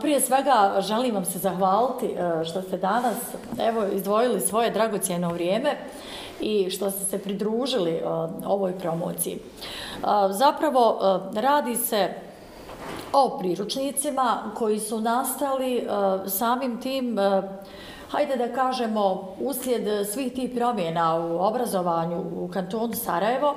Prije svega želim vam se zahvaliti e, što ste danas evo, izdvojili svoje dragocijeno vrijeme i što ste se pridružili e, ovoj promociji. E, zapravo radi se o priručnicima koji su nastali samim tim hajde da kažemo, uslijed svih tih promjena u obrazovanju u kantonu Sarajevo,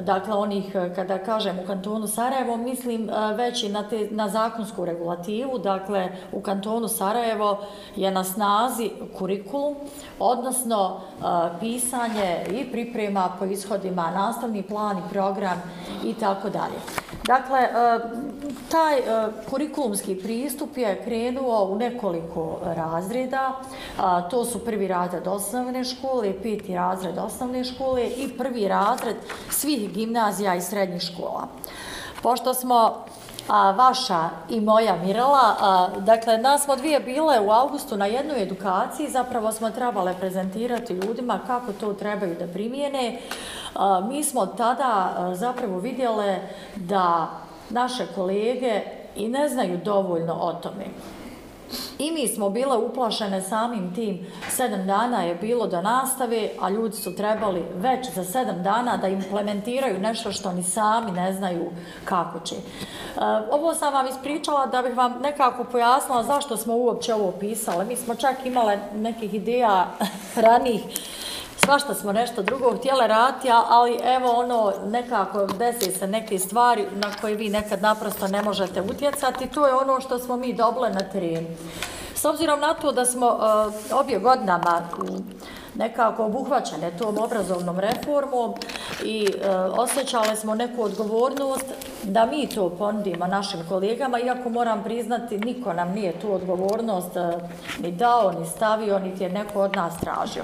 dakle onih, kada kažem u kantonu Sarajevo, mislim e, već i na, te, na zakonsku regulativu, dakle u kantonu Sarajevo je na snazi kurikulum, odnosno e, pisanje i priprema po ishodima, nastavni plan i program i tako dalje. Dakle, e, taj e, kurikulumski pristup je krenuo u nekoliko razreda, to su prvi razred osnovne škole, peti razred osnovne škole i prvi razred svih gimnazija i srednjih škola. Pošto smo a, vaša i moja Mirala, a, dakle, nas smo dvije bile u augustu na jednoj edukaciji, zapravo smo trebale prezentirati ljudima kako to trebaju da primijene. A, mi smo tada a, zapravo vidjele da naše kolege i ne znaju dovoljno o tome. I mi smo bile uplašene samim tim. Sedam dana je bilo do nastave, a ljudi su trebali već za sedam dana da implementiraju nešto što ni sami ne znaju kako će. E, ovo sam vam ispričala da bih vam nekako pojasnila zašto smo uopće ovo pisale. Mi smo čak imale nekih ideja ranih svašta smo nešto drugo htjele raditi, ali evo ono nekako desi se neke stvari na koje vi nekad naprosto ne možete utjecati. To je ono što smo mi dobile na terenu. S obzirom na to da smo uh, obje godinama nekako obuhvaćene tom obrazovnom reformom i e, osjećale smo neku odgovornost da mi to ponudimo našim kolegama, iako moram priznati, niko nam nije tu odgovornost e, ni dao, ni stavio, niti je neko od nas tražio.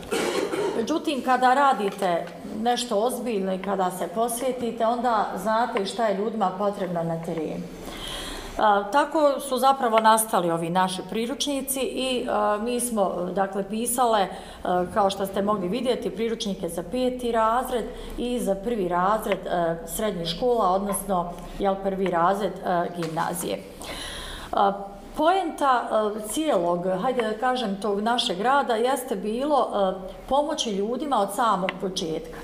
Međutim, kada radite nešto ozbiljno i kada se posvetite, onda znate šta je ljudima potrebno na terenu. Tako su zapravo nastali ovi naši priručnici i mi smo dakle pisale, kao što ste mogli vidjeti, priručnike za peti razred i za prvi razred srednje škola, odnosno jel, prvi razred gimnazije. Poenta eh, cijelog, hajde da kažem, tog našeg grada jeste bilo eh, pomoći ljudima od samog početka.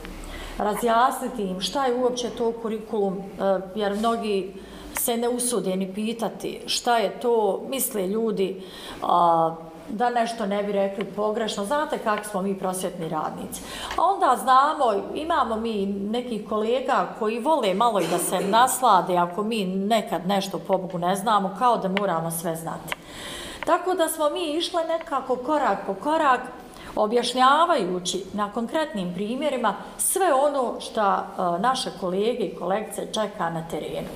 Razjasniti im šta je uopće to kurikulum, eh, jer mnogi se ne usude ni pitati šta je to, misle ljudi da nešto ne bi rekli pogrešno. Znate kako smo mi prosvjetni radnici. A onda znamo, imamo mi nekih kolega koji vole malo i da se naslade ako mi nekad nešto po Bogu ne znamo, kao da moramo sve znati. Tako da smo mi išle nekako korak po korak, objašnjavajući na konkretnim primjerima sve ono što e, naše kolege i kolekce čeka na terenu.